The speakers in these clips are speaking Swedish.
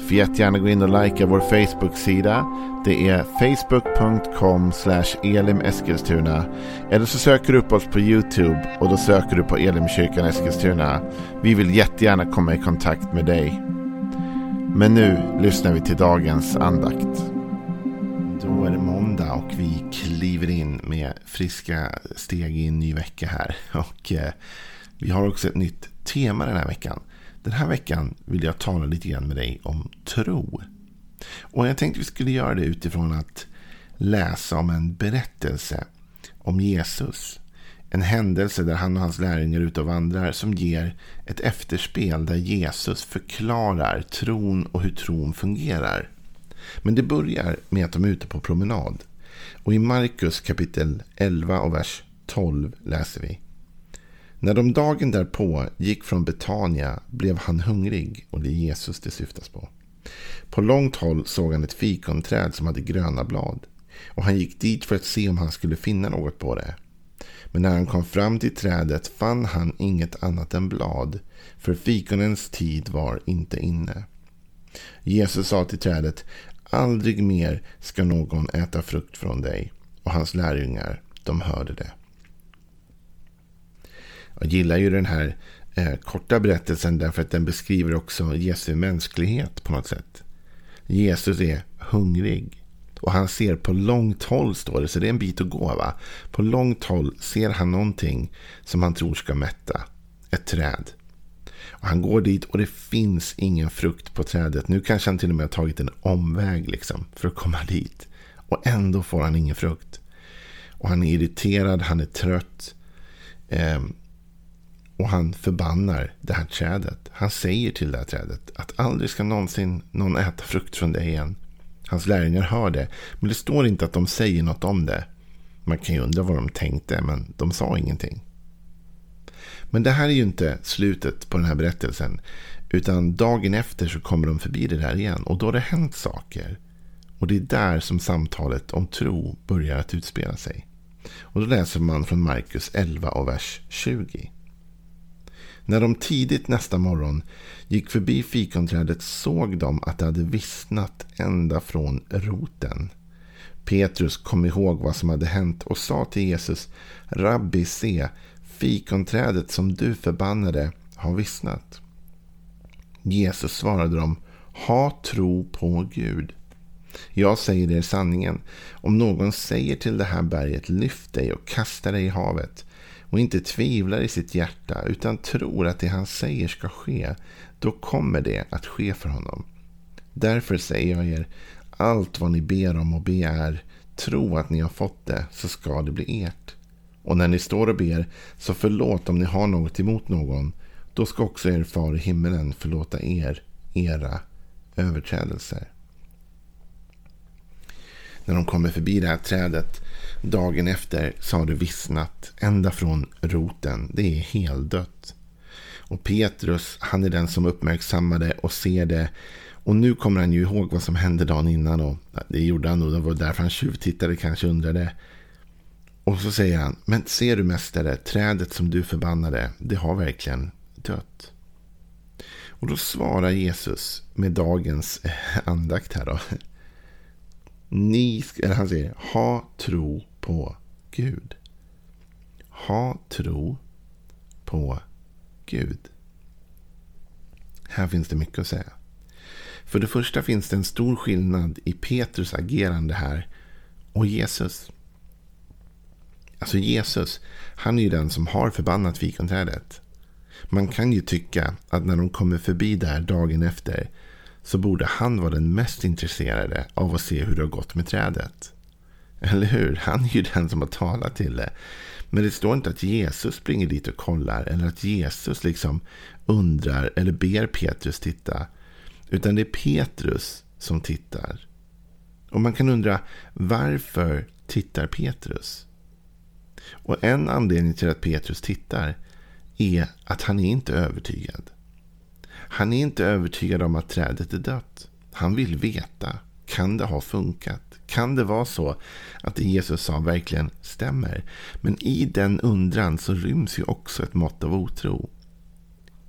Får jättegärna gå in och likea vår Facebook-sida. Det är facebook.com elimeskilstuna. Eller så söker du upp oss på YouTube och då söker du på Elimkyrkan Eskilstuna. Vi vill jättegärna komma i kontakt med dig. Men nu lyssnar vi till dagens andakt. Då är det måndag och vi kliver in med friska steg i en ny vecka här. Och eh, vi har också ett nytt tema den här veckan. Den här veckan vill jag tala lite grann med dig om tro. Och jag tänkte vi skulle göra det utifrån att läsa om en berättelse om Jesus. En händelse där han och hans lärjungar är ute och vandrar som ger ett efterspel där Jesus förklarar tron och hur tron fungerar. Men det börjar med att de är ute på promenad. Och i Markus kapitel 11 och vers 12 läser vi. När de dagen därpå gick från Betania blev han hungrig och det är Jesus det syftas på. På långt håll såg han ett fikonträd som hade gröna blad och han gick dit för att se om han skulle finna något på det. Men när han kom fram till trädet fann han inget annat än blad, för fikonens tid var inte inne. Jesus sa till trädet, aldrig mer ska någon äta frukt från dig. Och hans lärjungar, de hörde det. Jag gillar ju den här eh, korta berättelsen därför att den beskriver också Jesu mänsklighet på något sätt. Jesus är hungrig. Och han ser på långt håll, står det, så det är en bit att gå. va? På långt håll ser han någonting som han tror ska mätta. Ett träd. Och han går dit och det finns ingen frukt på trädet. Nu kanske han till och med har tagit en omväg liksom, för att komma dit. Och ändå får han ingen frukt. Och han är irriterad, han är trött. Eh, och han förbannar det här trädet. Han säger till det här trädet att aldrig ska någonsin någon äta frukt från det igen. Hans lärjungar hör det. Men det står inte att de säger något om det. Man kan ju undra vad de tänkte, men de sa ingenting. Men det här är ju inte slutet på den här berättelsen. Utan dagen efter så kommer de förbi det där igen. Och då har det hänt saker. Och det är där som samtalet om tro börjar att utspela sig. Och då läser man från Markus 11 och vers 20. När de tidigt nästa morgon gick förbi fikonträdet såg de att det hade vissnat ända från roten. Petrus kom ihåg vad som hade hänt och sa till Jesus Rabbi, se, fikonträdet som du förbannade har vissnat. Jesus svarade dem Ha tro på Gud. Jag säger er sanningen. Om någon säger till det här berget lyft dig och kasta dig i havet och inte tvivlar i sitt hjärta utan tror att det han säger ska ske, då kommer det att ske för honom. Därför säger jag er, allt vad ni ber om och begär, tro att ni har fått det, så ska det bli ert. Och när ni står och ber, så förlåt om ni har något emot någon, då ska också er far i himmelen förlåta er era överträdelser. När de kommer förbi det här trädet Dagen efter så har det vissnat ända från roten. Det är heldött. Och Petrus, han är den som uppmärksammar det och ser det. Och nu kommer han ju ihåg vad som hände dagen innan. Och det gjorde han nog. Det var därför han tjuvtittade kanske undrade. Och så säger han, men ser du mästare, trädet som du förbannade, det har verkligen dött. Och då svarar Jesus med dagens andakt här då. Ni, eller han säger, ha tro på Gud. Ha tro på Gud. Här finns det mycket att säga. För det första finns det en stor skillnad i Petrus agerande här och Jesus. Alltså Jesus, han är ju den som har förbannat fikonträdet. Man kan ju tycka att när de kommer förbi där dagen efter så borde han vara den mest intresserade av att se hur det har gått med trädet. Eller hur? Han är ju den som har talat till det. Men det står inte att Jesus springer dit och kollar. Eller att Jesus liksom undrar eller ber Petrus titta. Utan det är Petrus som tittar. Och man kan undra varför tittar Petrus? Och en anledning till att Petrus tittar är att han är inte övertygad. Han är inte övertygad om att trädet är dött. Han vill veta. Kan det ha funkat? Kan det vara så att det Jesus sa verkligen stämmer? Men i den undran så ryms ju också ett mått av otro.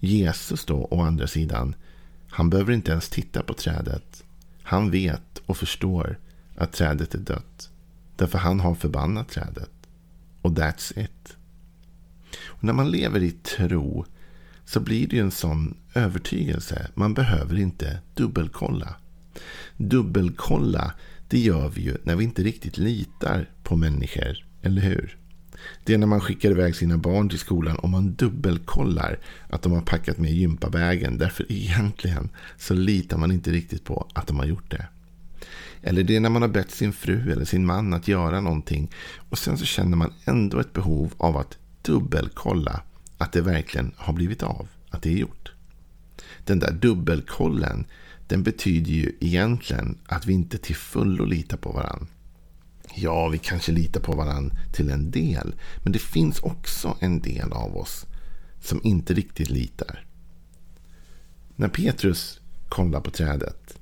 Jesus då, å andra sidan, han behöver inte ens titta på trädet. Han vet och förstår att trädet är dött. Därför han har förbannat trädet. Och that's it. Och när man lever i tro så blir det ju en sån övertygelse. Man behöver inte dubbelkolla. Dubbelkolla, det gör vi ju när vi inte riktigt litar på människor. Eller hur? Det är när man skickar iväg sina barn till skolan och man dubbelkollar att de har packat med gympavägen. Därför egentligen så litar man inte riktigt på att de har gjort det. Eller det är när man har bett sin fru eller sin man att göra någonting. Och sen så känner man ändå ett behov av att dubbelkolla att det verkligen har blivit av. Att det är gjort. Den där dubbelkollen den betyder ju egentligen att vi inte till fullo litar på varandra. Ja, vi kanske litar på varandra till en del. Men det finns också en del av oss som inte riktigt litar. När Petrus kollar på trädet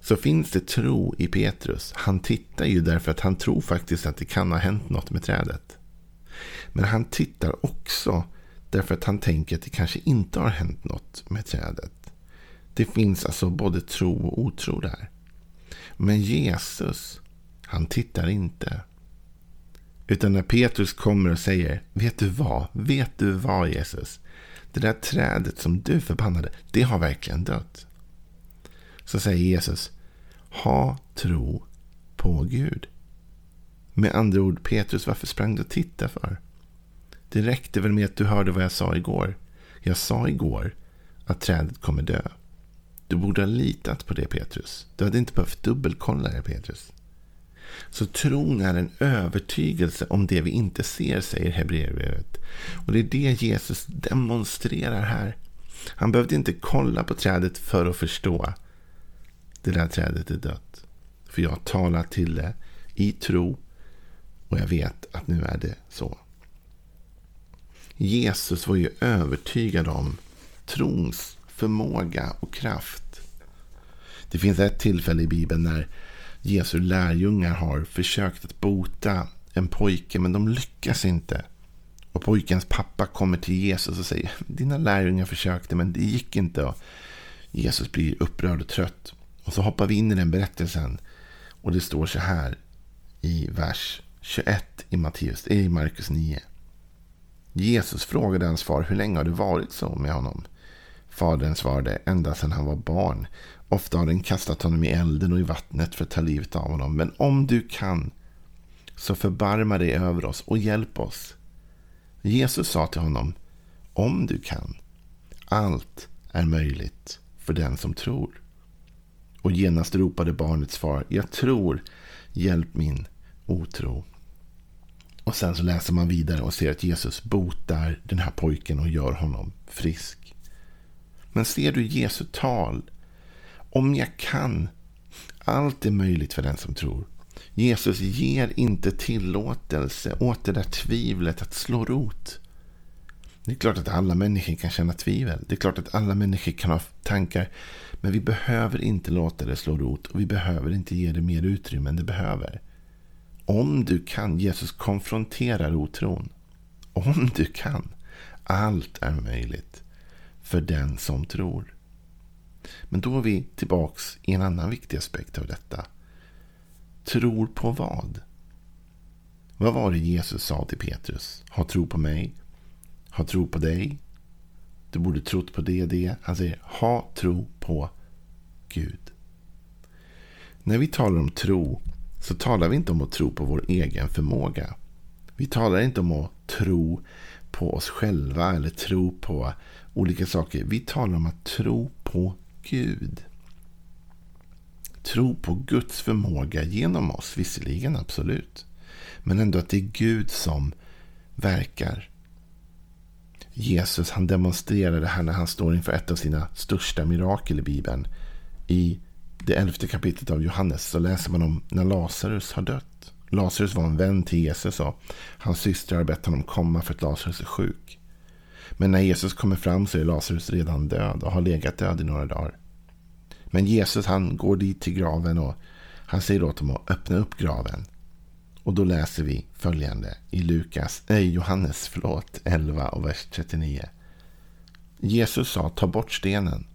så finns det tro i Petrus. Han tittar ju därför att han tror faktiskt att det kan ha hänt något med trädet. Men han tittar också därför att han tänker att det kanske inte har hänt något med trädet. Det finns alltså både tro och otro där. Men Jesus, han tittar inte. Utan när Petrus kommer och säger, vet du vad? Vet du vad Jesus? Det där trädet som du förbannade, det har verkligen dött. Så säger Jesus, ha tro på Gud. Med andra ord, Petrus, varför sprang du och tittade för? Det räckte väl med att du hörde vad jag sa igår. Jag sa igår att trädet kommer dö. Du borde ha litat på det Petrus. Du hade inte behövt dubbelkolla det Petrus. Så tron är en övertygelse om det vi inte ser, säger Hebreerbrevet. Och det är det Jesus demonstrerar här. Han behövde inte kolla på trädet för att förstå. Det där trädet är dött. För jag talar till det i tro och jag vet att nu är det så. Jesus var ju övertygad om trons förmåga och kraft. Det finns ett tillfälle i Bibeln när Jesu lärjungar har försökt att bota en pojke men de lyckas inte. Och pojkens pappa kommer till Jesus och säger dina lärjungar försökte men det gick inte. Och Jesus blir upprörd och trött. Och så hoppar vi in i den berättelsen. Och det står så här i vers 21 i, Matteus, i Markus 9. Jesus frågade hans far hur länge har det varit så med honom. Fadern svarade ända sedan han var barn. Ofta har den kastat honom i elden och i vattnet för att ta livet av honom. Men om du kan så förbarma dig över oss och hjälp oss. Jesus sa till honom om du kan. Allt är möjligt för den som tror. Och genast ropade barnets far. Jag tror. Hjälp min otro. Och sen så läser man vidare och ser att Jesus botar den här pojken och gör honom frisk. Men ser du Jesu tal? Om jag kan. Allt är möjligt för den som tror. Jesus ger inte tillåtelse åt det där tvivlet att slå rot. Det är klart att alla människor kan känna tvivel. Det är klart att alla människor kan ha tankar. Men vi behöver inte låta det slå rot och vi behöver inte ge det mer utrymme än det behöver. Om du kan. Jesus konfronterar otron. Om du kan. Allt är möjligt för den som tror. Men då är vi tillbaks i en annan viktig aspekt av detta. Tror på vad? Vad var det Jesus sa till Petrus? Ha tro på mig. Ha tro på dig. Du borde trott på det och det. Han säger ha tro på Gud. När vi talar om tro så talar vi inte om att tro på vår egen förmåga. Vi talar inte om att tro på oss själva eller tro på olika saker. Vi talar om att tro på Gud. Tro på Guds förmåga genom oss, visserligen absolut. Men ändå att det är Gud som verkar. Jesus han demonstrerar det här när han står inför ett av sina största mirakel i Bibeln. I det elfte kapitlet av Johannes så läser man om när Lazarus har dött. Lazarus var en vän till Jesus och hans systrar har bett honom komma för att Lazarus är sjuk. Men när Jesus kommer fram så är Lazarus redan död och har legat död i några dagar. Men Jesus han går dit till graven och han säger åt dem att öppna upp graven. Och då läser vi följande i Lukas, nej, Johannes förlåt, 11 och vers 39. Jesus sa ta bort stenen.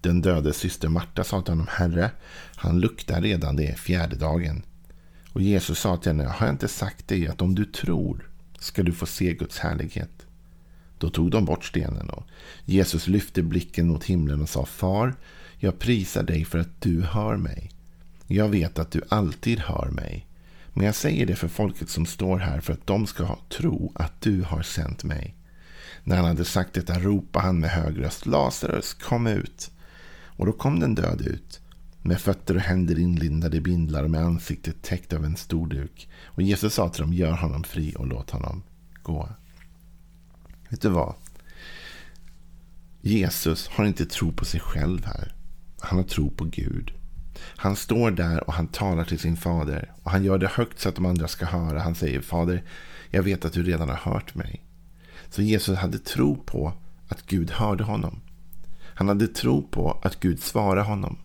Den döde syster Marta sa till honom Herre, han luktar redan det är fjärde dagen. Och Jesus sa till henne, har jag inte sagt dig att om du tror ska du få se Guds härlighet? Då tog de bort stenen och Jesus lyfte blicken mot himlen och sa Far, jag prisar dig för att du hör mig. Jag vet att du alltid hör mig. Men jag säger det för folket som står här för att de ska tro att du har sänt mig. När han hade sagt detta ropade han med hög röst Lazarus, kom ut. Och då kom den död ut med fötter och händer inlindade i bindlar och med ansiktet täckt av en stor duk. Och Jesus sa till dem, gör honom fri och låt honom gå. Vet du vad? Jesus har inte tro på sig själv här. Han har tro på Gud. Han står där och han talar till sin fader. Och han gör det högt så att de andra ska höra. Han säger, Fader, jag vet att du redan har hört mig. Så Jesus hade tro på att Gud hörde honom. Han hade tro på att Gud svarade honom.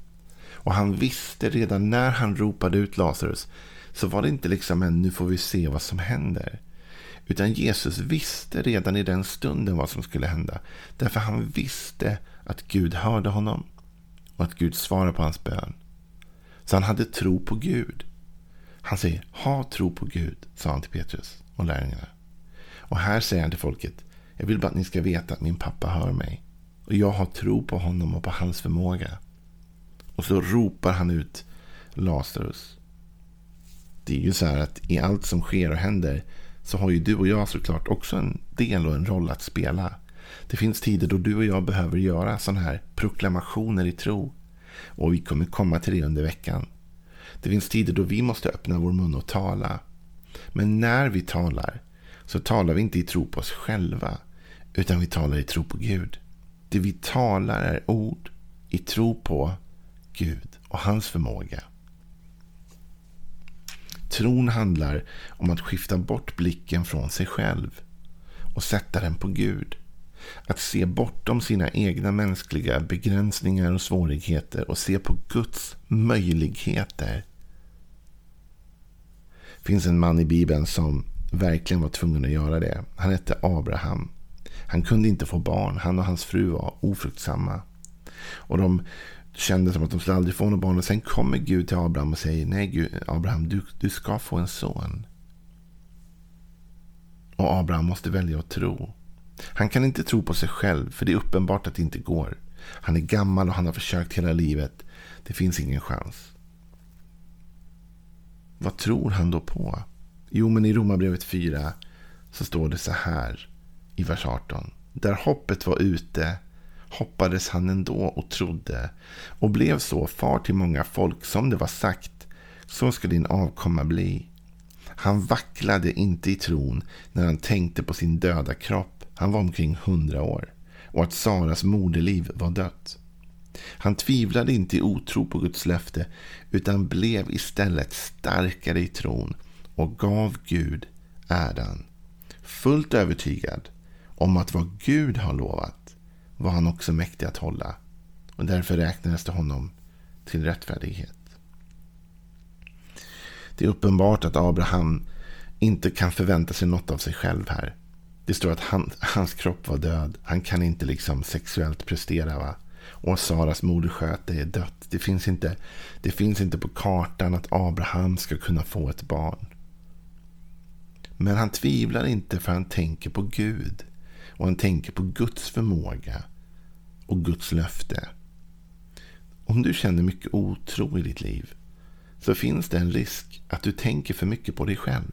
Och han visste redan när han ropade ut Lazarus så var det inte liksom en nu får vi se vad som händer. Utan Jesus visste redan i den stunden vad som skulle hända. Därför han visste att Gud hörde honom och att Gud svarade på hans bön. Så han hade tro på Gud. Han säger ha tro på Gud, sa han till Petrus och lärjungarna. Och här säger han till folket, jag vill bara att ni ska veta att min pappa hör mig. Och jag har tro på honom och på hans förmåga. Och så ropar han ut Lazarus. Det är ju så här att i allt som sker och händer så har ju du och jag såklart också en del och en roll att spela. Det finns tider då du och jag behöver göra sådana här proklamationer i tro. Och vi kommer komma till det under veckan. Det finns tider då vi måste öppna vår mun och tala. Men när vi talar så talar vi inte i tro på oss själva. Utan vi talar i tro på Gud. Det vi talar är ord i tro på Gud och hans förmåga. Tron handlar om att skifta bort blicken från sig själv och sätta den på Gud. Att se bortom sina egna mänskliga begränsningar och svårigheter och se på Guds möjligheter. Det finns en man i Bibeln som verkligen var tvungen att göra det. Han hette Abraham. Han kunde inte få barn. Han och hans fru var ofruktsamma. Och de kände som att de skulle aldrig få något barn. Och sen kommer Gud till Abraham och säger nej Gud, Abraham, du, du ska få en son. Och Abraham måste välja att tro. Han kan inte tro på sig själv, för det är uppenbart att det inte går. Han är gammal och han har försökt hela livet. Det finns ingen chans. Vad tror han då på? Jo, men i Romarbrevet 4 så står det så här i vers 18. Där hoppet var ute hoppades han ändå och trodde och blev så far till många folk som det var sagt. Så ska din avkomma bli. Han vacklade inte i tron när han tänkte på sin döda kropp. Han var omkring hundra år och att Saras moderliv var dött. Han tvivlade inte i otro på Guds löfte utan blev istället starkare i tron och gav Gud äran. Fullt övertygad om att vad Gud har lovat var han också mäktig att hålla. Och därför räknades det honom till rättfärdighet. Det är uppenbart att Abraham inte kan förvänta sig något av sig själv här. Det står att han, hans kropp var död. Han kan inte liksom sexuellt prestera. va? Och Saras modersköte är dött. Det finns, inte, det finns inte på kartan att Abraham ska kunna få ett barn. Men han tvivlar inte för han tänker på Gud. Och han tänker på Guds förmåga och Guds löfte. Om du känner mycket otro i ditt liv så finns det en risk att du tänker för mycket på dig själv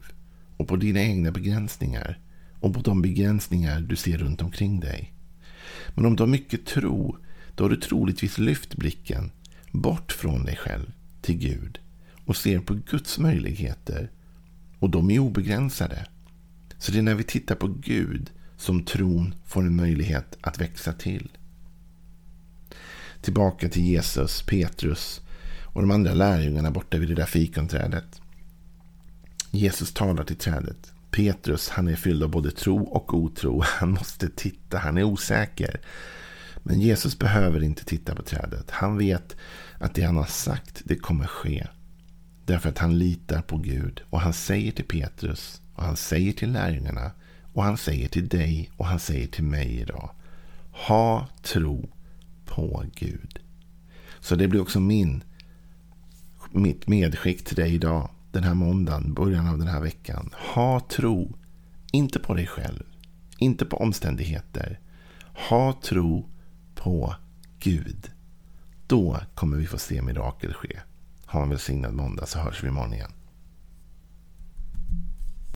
och på dina egna begränsningar och på de begränsningar du ser runt omkring dig. Men om du har mycket tro, då har du troligtvis lyft blicken bort från dig själv till Gud och ser på Guds möjligheter. Och de är obegränsade. Så det är när vi tittar på Gud som tron får en möjlighet att växa till. Tillbaka till Jesus, Petrus och de andra lärjungarna borta vid det där fikonträdet. Jesus talar till trädet. Petrus, han är fylld av både tro och otro. Han måste titta, han är osäker. Men Jesus behöver inte titta på trädet. Han vet att det han har sagt, det kommer ske. Därför att han litar på Gud. Och han säger till Petrus, och han säger till lärjungarna, och han säger till dig, och han säger till mig idag. Ha tro på Gud. Så det blir också min, mitt medskick till dig idag. Den här måndagen, början av den här veckan. Ha tro. Inte på dig själv. Inte på omständigheter. Ha tro på Gud. Då kommer vi få se mirakel ske. Ha en välsignad måndag så hörs vi imorgon igen.